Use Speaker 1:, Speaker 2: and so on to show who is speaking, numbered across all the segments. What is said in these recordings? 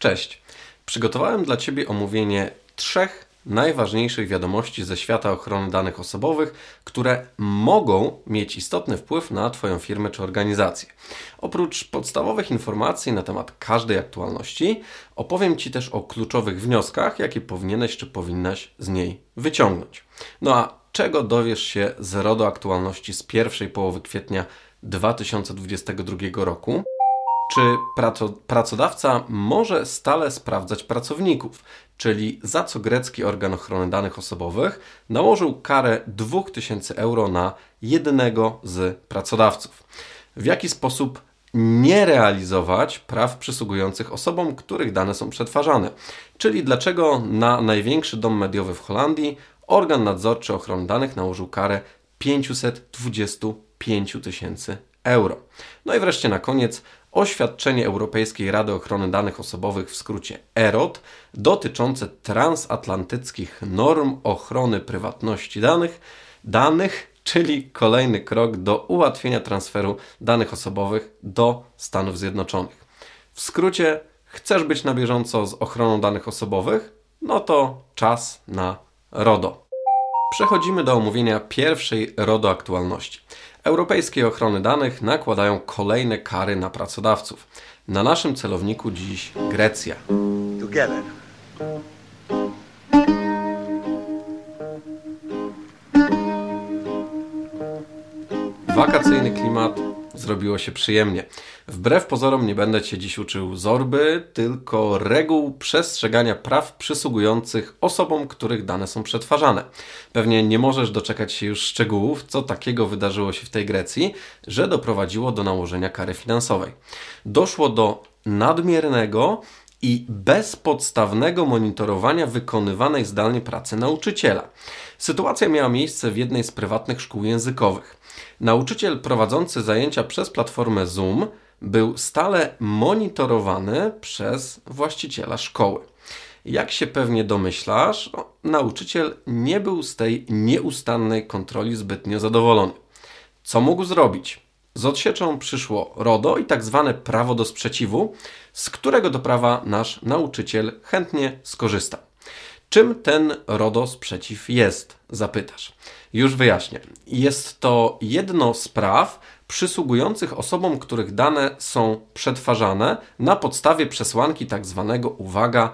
Speaker 1: Cześć. Przygotowałem dla Ciebie omówienie trzech najważniejszych wiadomości ze świata ochrony danych osobowych, które mogą mieć istotny wpływ na Twoją firmę czy organizację. Oprócz podstawowych informacji na temat każdej aktualności, opowiem Ci też o kluczowych wnioskach, jakie powinieneś czy powinnaś z niej wyciągnąć. No a czego dowiesz się z RODO aktualności z pierwszej połowy kwietnia 2022 roku? Czy pracodawca może stale sprawdzać pracowników, czyli za co grecki organ ochrony danych osobowych nałożył karę 2000 euro na jednego z pracodawców? W jaki sposób nie realizować praw przysługujących osobom, których dane są przetwarzane? Czyli dlaczego na największy dom mediowy w Holandii organ nadzorczy ochrony danych nałożył karę 525 tysięcy euro. No i wreszcie na koniec oświadczenie Europejskiej Rady Ochrony Danych Osobowych, w skrócie EROT, dotyczące transatlantyckich norm ochrony prywatności danych, danych, czyli kolejny krok do ułatwienia transferu danych osobowych do Stanów Zjednoczonych. W skrócie, chcesz być na bieżąco z ochroną danych osobowych? No to czas na RODO. Przechodzimy do omówienia pierwszej RODO aktualności. Europejskie ochrony danych nakładają kolejne kary na pracodawców. Na naszym celowniku dziś Grecja. Together. Wakacyjny klimat zrobiło się przyjemnie. Wbrew pozorom nie będę Cię dziś uczył zorby, tylko reguł przestrzegania praw przysługujących osobom, których dane są przetwarzane. Pewnie nie możesz doczekać się już szczegółów, co takiego wydarzyło się w tej Grecji, że doprowadziło do nałożenia kary finansowej. Doszło do nadmiernego i bezpodstawnego monitorowania wykonywanej zdalnie pracy nauczyciela. Sytuacja miała miejsce w jednej z prywatnych szkół językowych. Nauczyciel prowadzący zajęcia przez platformę Zoom był stale monitorowany przez właściciela szkoły. Jak się pewnie domyślasz, nauczyciel nie był z tej nieustannej kontroli zbytnio zadowolony. Co mógł zrobić? Z odsieczą przyszło RODO i tak zwane prawo do sprzeciwu, z którego do prawa nasz nauczyciel chętnie skorzysta. Czym ten RODO sprzeciw jest? Zapytasz. Już wyjaśnię. Jest to jedno z praw przysługujących osobom, których dane są przetwarzane na podstawie przesłanki tak zwanego, uwaga,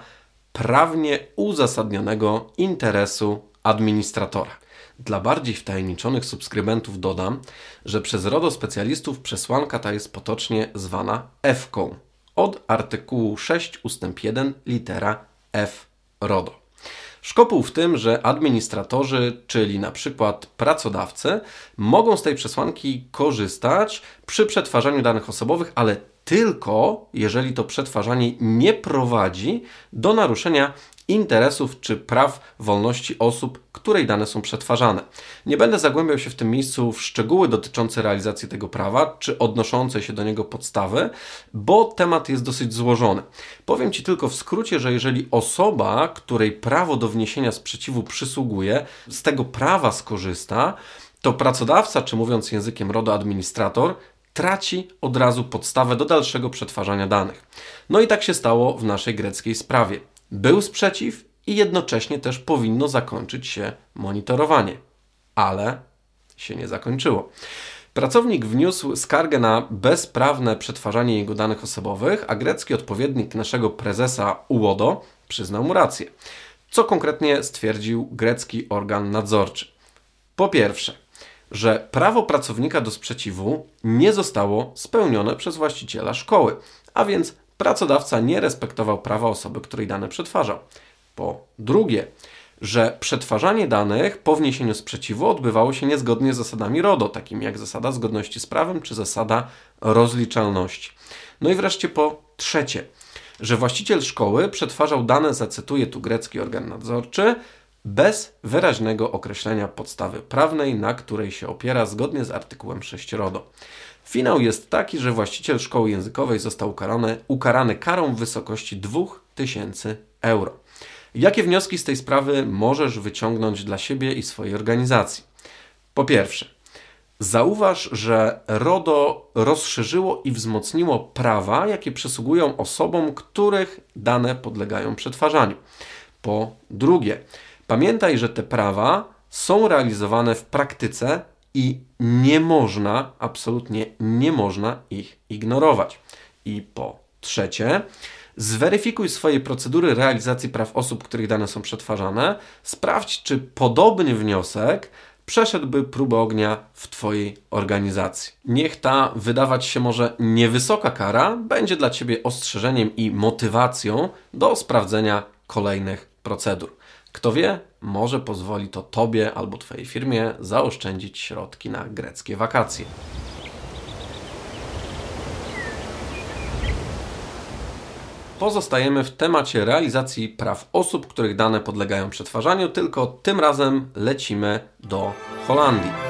Speaker 1: prawnie uzasadnionego interesu administratora. Dla bardziej wtajemniczonych subskrybentów dodam, że przez RODO specjalistów przesłanka ta jest potocznie zwana F-ką od artykułu 6 ust. 1 litera F RODO. Szkopuł w tym, że administratorzy, czyli na przykład pracodawcy, mogą z tej przesłanki korzystać przy przetwarzaniu danych osobowych, ale tylko jeżeli to przetwarzanie nie prowadzi do naruszenia interesów czy praw wolności osób, której dane są przetwarzane. Nie będę zagłębiał się w tym miejscu w szczegóły dotyczące realizacji tego prawa, czy odnoszące się do niego podstawy, bo temat jest dosyć złożony. Powiem Ci tylko w skrócie, że jeżeli osoba, której prawo do wniesienia sprzeciwu przysługuje, z tego prawa skorzysta, to pracodawca, czy mówiąc językiem RODO administrator, traci od razu podstawę do dalszego przetwarzania danych. No i tak się stało w naszej greckiej sprawie. Był sprzeciw i jednocześnie też powinno zakończyć się monitorowanie. Ale się nie zakończyło. Pracownik wniósł skargę na bezprawne przetwarzanie jego danych osobowych, a grecki odpowiednik naszego prezesa UODO przyznał mu rację. Co konkretnie stwierdził grecki organ nadzorczy? Po pierwsze, że prawo pracownika do sprzeciwu nie zostało spełnione przez właściciela szkoły, a więc pracodawca nie respektował prawa osoby, której dane przetwarzał. Po drugie, że przetwarzanie danych po wniesieniu sprzeciwu odbywało się niezgodnie z zasadami RODO, takimi jak zasada zgodności z prawem czy zasada rozliczalności. No i wreszcie po trzecie, że właściciel szkoły przetwarzał dane, zacytuję tu grecki organ nadzorczy, bez wyraźnego określenia podstawy prawnej, na której się opiera zgodnie z artykułem 6 RODO. Finał jest taki, że właściciel szkoły językowej został ukarany, ukarany karą w wysokości 2000 euro. Jakie wnioski z tej sprawy możesz wyciągnąć dla siebie i swojej organizacji? Po pierwsze, Zauważ, że RODO rozszerzyło i wzmocniło prawa, jakie przysługują osobom, których dane podlegają przetwarzaniu. Po drugie, pamiętaj, że te prawa są realizowane w praktyce i nie można, absolutnie nie można ich ignorować. I po trzecie, zweryfikuj swoje procedury realizacji praw osób, których dane są przetwarzane. Sprawdź, czy podobny wniosek przeszedłby próbę ognia w Twojej organizacji. Niech ta wydawać się może niewysoka kara będzie dla Ciebie ostrzeżeniem i motywacją do sprawdzenia kolejnych procedur. Kto wie, może pozwoli to Tobie albo Twojej firmie zaoszczędzić środki na greckie wakacje. Pozostajemy w temacie realizacji praw osób, których dane podlegają przetwarzaniu, tylko tym razem lecimy do Holandii.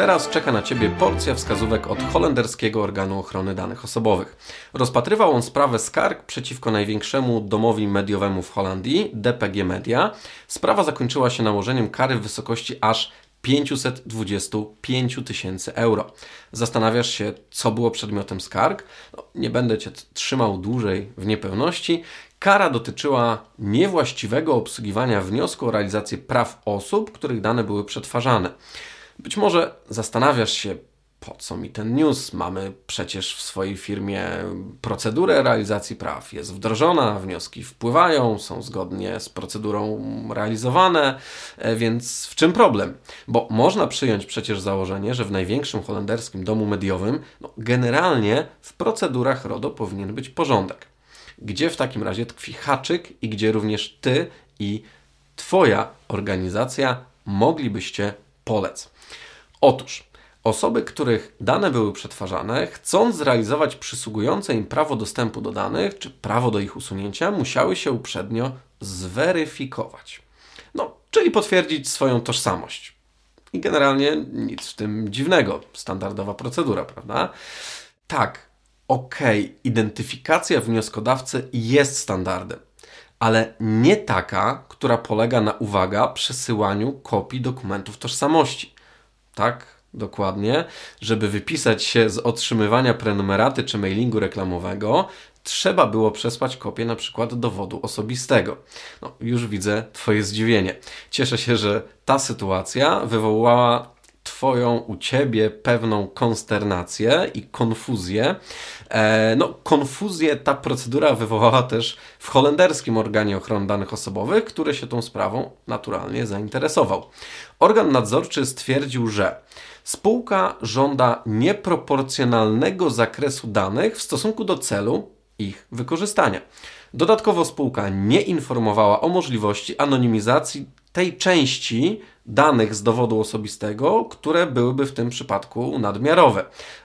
Speaker 1: Teraz czeka na Ciebie porcja wskazówek od holenderskiego organu ochrony danych osobowych. Rozpatrywał on sprawę skarg przeciwko największemu domowi mediowemu w Holandii, DPG Media. Sprawa zakończyła się nałożeniem kary w wysokości aż 525 tysięcy euro. Zastanawiasz się, co było przedmiotem skarg? No, nie będę Cię trzymał dłużej w niepełności. Kara dotyczyła niewłaściwego obsługiwania wniosku o realizację praw osób, których dane były przetwarzane. Być może zastanawiasz się, po co mi ten news? Mamy przecież w swojej firmie procedurę realizacji praw. Jest wdrożona, wnioski wpływają, są zgodnie z procedurą realizowane, e, więc w czym problem? Bo można przyjąć przecież założenie, że w największym holenderskim domu mediowym no, generalnie w procedurach RODO powinien być porządek. Gdzie w takim razie tkwi haczyk i gdzie również ty i Twoja organizacja moglibyście polec? Otóż osoby, których dane były przetwarzane, chcąc zrealizować przysługujące im prawo dostępu do danych czy prawo do ich usunięcia, musiały się uprzednio zweryfikować. No, czyli potwierdzić swoją tożsamość. I generalnie nic w tym dziwnego, standardowa procedura, prawda? Tak, okej, okay, identyfikacja wnioskodawcy jest standardem, ale nie taka, która polega na, uwaga, przesyłaniu kopii dokumentów tożsamości tak dokładnie, żeby wypisać się z otrzymywania prenumeraty czy mailingu reklamowego, trzeba było przesłać kopię na przykład dowodu osobistego. No, już widzę Twoje zdziwienie. Cieszę się, że ta sytuacja wywołała Twoją u Ciebie pewną konsternację i konfuzję. E, no, konfuzję ta procedura wywołała też w holenderskim organie ochrony danych osobowych, który się tą sprawą naturalnie zainteresował. Organ nadzorczy stwierdził, że spółka żąda nieproporcjonalnego zakresu danych w stosunku do celu ich wykorzystania. Dodatkowo spółka nie informowała o możliwości anonimizacji tej części danych z dowodu osobistego, które byłyby w tym przypadku nadmiarowe.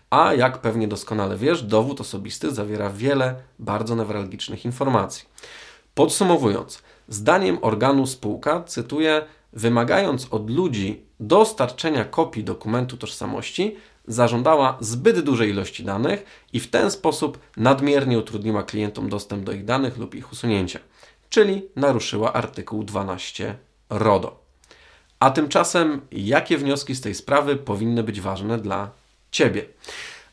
Speaker 1: A jak pewnie doskonale wiesz, dowód osobisty zawiera wiele bardzo newralgicznych informacji. Podsumowując, zdaniem organu spółka, cytuję, wymagając od ludzi dostarczenia kopii dokumentu tożsamości, zażądała zbyt dużej ilości danych i w ten sposób nadmiernie utrudniła klientom dostęp do ich danych lub ich usunięcia, czyli naruszyła artykuł 12 RODO. A tymczasem, jakie wnioski z tej sprawy powinny być ważne dla Ciebie?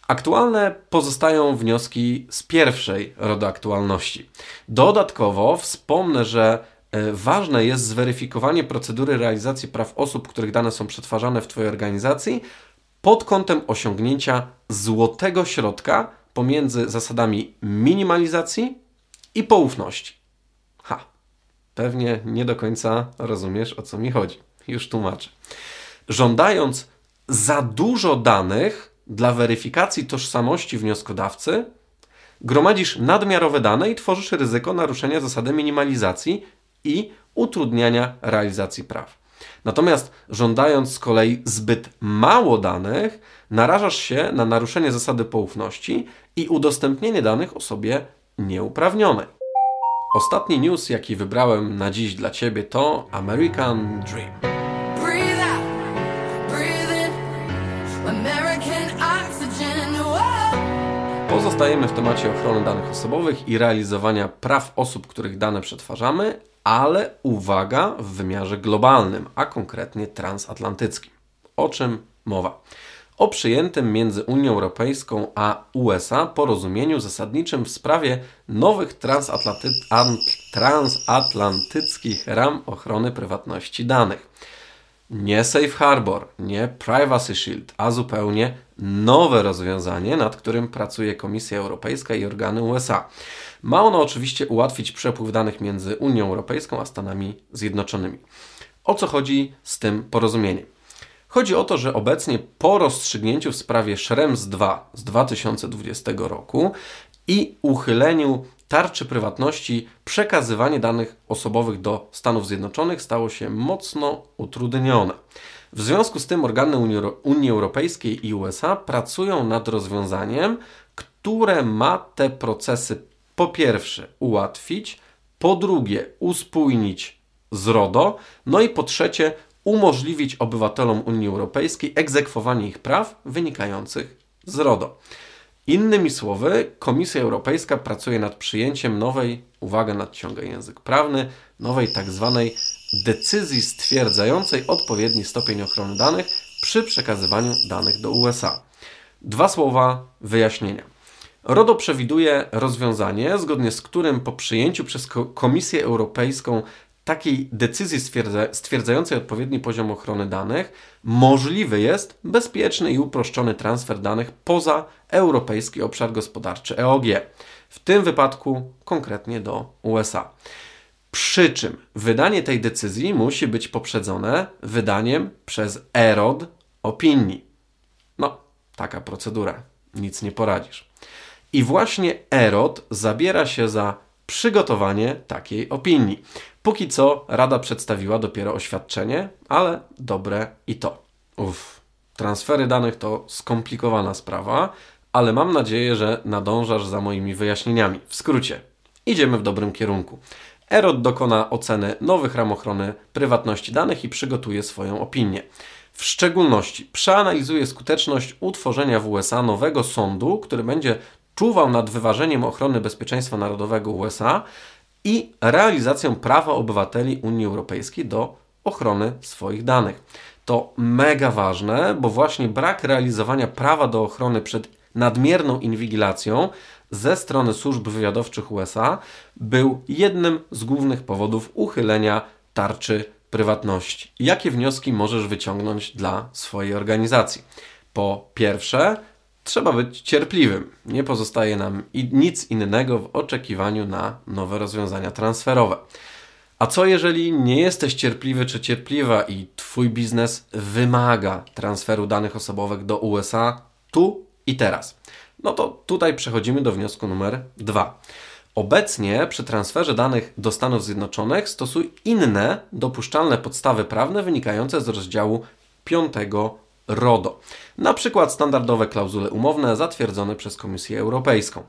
Speaker 1: Aktualne pozostają wnioski z pierwszej RODO aktualności. Dodatkowo wspomnę, że e, ważne jest zweryfikowanie procedury realizacji praw osób, których dane są przetwarzane w Twojej organizacji pod kątem osiągnięcia złotego środka pomiędzy zasadami minimalizacji i poufności. Ha, pewnie nie do końca rozumiesz o co mi chodzi. Już tłumaczę. Żądając za dużo danych dla weryfikacji tożsamości wnioskodawcy, gromadzisz nadmiarowe dane i tworzysz ryzyko naruszenia zasady minimalizacji i utrudniania realizacji praw. Natomiast żądając z kolei zbyt mało danych, narażasz się na naruszenie zasady poufności i udostępnienie danych osobie nieuprawnionej. Ostatni news, jaki wybrałem na dziś dla Ciebie, to American Dream. Pozostajemy w temacie ochrony danych osobowych i realizowania praw osób, których dane przetwarzamy, ale uwaga w wymiarze globalnym, a konkretnie transatlantyckim. O czym mowa? O przyjętym między Unią Europejską a USA porozumieniu zasadniczym w sprawie nowych transatlanty transatlantyckich ram ochrony prywatności danych. Nie Safe Harbor, nie Privacy Shield, a zupełnie nowe rozwiązanie, nad którym pracuje Komisja Europejska i organy USA. Ma ono oczywiście ułatwić przepływ danych między Unią Europejską a Stanami Zjednoczonymi. O co chodzi z tym porozumieniem? Chodzi o to, że obecnie po rozstrzygnięciu w sprawie Schrems 2 z 2020 roku i uchyleniu tarczy prywatności przekazywanie danych osobowych do Stanów Zjednoczonych stało się mocno utrudnione. W związku z tym organy Unii Europejskiej i USA pracują nad rozwiązaniem, które ma te procesy po pierwsze ułatwić, po drugie uspójnić z RODO, no i po trzecie umożliwić obywatelom Unii Europejskiej egzekwowanie ich praw wynikających z RODO. Innymi słowy, Komisja Europejska pracuje nad przyjęciem nowej, uwaga, nadciąga język prawny, nowej tak zwanej decyzji stwierdzającej odpowiedni stopień ochrony danych przy przekazywaniu danych do USA. Dwa słowa wyjaśnienia. RODO przewiduje rozwiązanie, zgodnie z którym po przyjęciu przez Komisję Europejską takiej decyzji stwierdza, stwierdzającej odpowiedni poziom ochrony danych możliwy jest bezpieczny i uproszczony transfer danych poza Europejski Obszar Gospodarczy EOG, w tym wypadku konkretnie do USA. Przy czym wydanie tej decyzji musi być poprzedzone wydaniem przez EROD opinii. No, taka procedura, nic nie poradzisz. I właśnie EROD zabiera się za przygotowanie takiej opinii. Póki co Rada przedstawiła dopiero oświadczenie, ale dobre i to. Uff, transfery danych to skomplikowana sprawa, ale mam nadzieję, że nadążasz za moimi wyjaśnieniami. W skrócie, idziemy w dobrym kierunku. EROD dokona oceny nowych ram ochrony prywatności danych i przygotuje swoją opinię. W szczególności przeanalizuje skuteczność utworzenia w USA nowego sądu, który będzie czuwał nad wyważeniem ochrony bezpieczeństwa narodowego USA i realizacją prawa obywateli Unii Europejskiej do ochrony swoich danych. To mega ważne, bo właśnie brak realizowania prawa do ochrony przed nadmierną inwigilacją ze strony służb wywiadowczych USA był jednym z głównych powodów uchylenia tarczy prywatności. Jakie wnioski możesz wyciągnąć dla swojej organizacji? Po pierwsze, Trzeba być cierpliwym. Nie pozostaje nam nic innego w oczekiwaniu na nowe rozwiązania transferowe. A co jeżeli nie jesteś cierpliwy czy cierpliwa i Twój biznes wymaga transferu danych osobowych do USA tu i teraz? No to tutaj przechodzimy do wniosku numer dwa. Obecnie przy transferze danych do Stanów Zjednoczonych stosuj inne dopuszczalne podstawy prawne wynikające z rozdziału 5 RODO. Na przykład standardowe klauzule umowne zatwierdzone przez Komisję Europejską.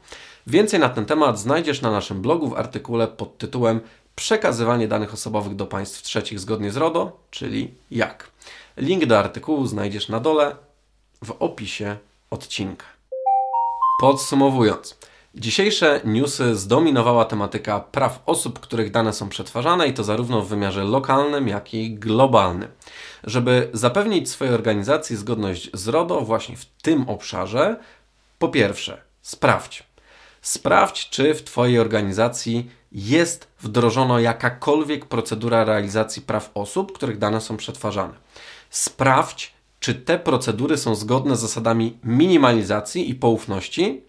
Speaker 1: Więcej na ten temat znajdziesz na naszym blogu w artykule pod tytułem Przekazywanie danych osobowych do państw trzecich zgodnie z RODO, czyli jak. Link do artykułu znajdziesz na dole w opisie odcinka. Podsumowując, dzisiejsze newsy zdominowała tematyka praw osób, których dane są przetwarzane i to zarówno w wymiarze lokalnym, jak i globalnym. Żeby zapewnić swojej organizacji zgodność z RODO właśnie w tym obszarze, po pierwsze, sprawdź. Sprawdź, czy w Twojej organizacji jest wdrożona jakakolwiek procedura realizacji praw osób, których dane są przetwarzane. Sprawdź, czy te procedury są zgodne z zasadami minimalizacji i poufności,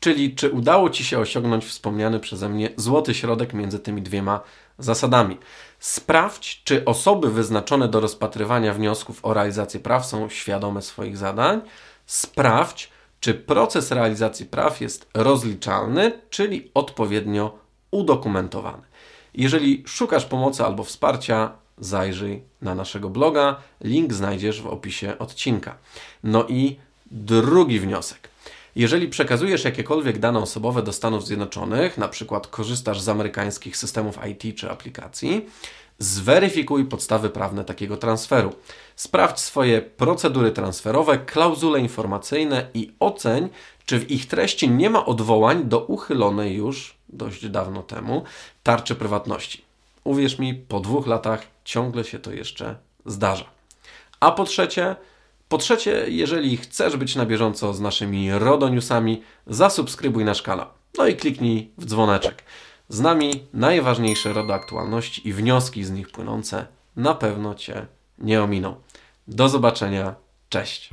Speaker 1: czyli czy udało Ci się osiągnąć wspomniany przeze mnie złoty środek między tymi dwiema zasadami. Sprawdź, czy osoby wyznaczone do rozpatrywania wniosków o realizację praw są świadome swoich zadań. Sprawdź, czy proces realizacji praw jest rozliczalny, czyli odpowiednio udokumentowany. Jeżeli szukasz pomocy albo wsparcia, zajrzyj na naszego bloga. Link znajdziesz w opisie odcinka. No i drugi wniosek. Jeżeli przekazujesz jakiekolwiek dane osobowe do Stanów Zjednoczonych, na przykład korzystasz z amerykańskich systemów IT czy aplikacji, Zweryfikuj podstawy prawne takiego transferu. Sprawdź swoje procedury transferowe, klauzule informacyjne i oceń, czy w ich treści nie ma odwołań do uchylonej już dość dawno temu tarczy prywatności. Uwierz mi, po dwóch latach ciągle się to jeszcze zdarza. A po trzecie, po trzecie, jeżeli chcesz być na bieżąco z naszymi RODO Newsami, zasubskrybuj nasz kanał. No i kliknij w dzwoneczek. Z nami najważniejsze RODO aktualności i wnioski z nich płynące na pewno Cię nie ominą. Do zobaczenia. Cześć.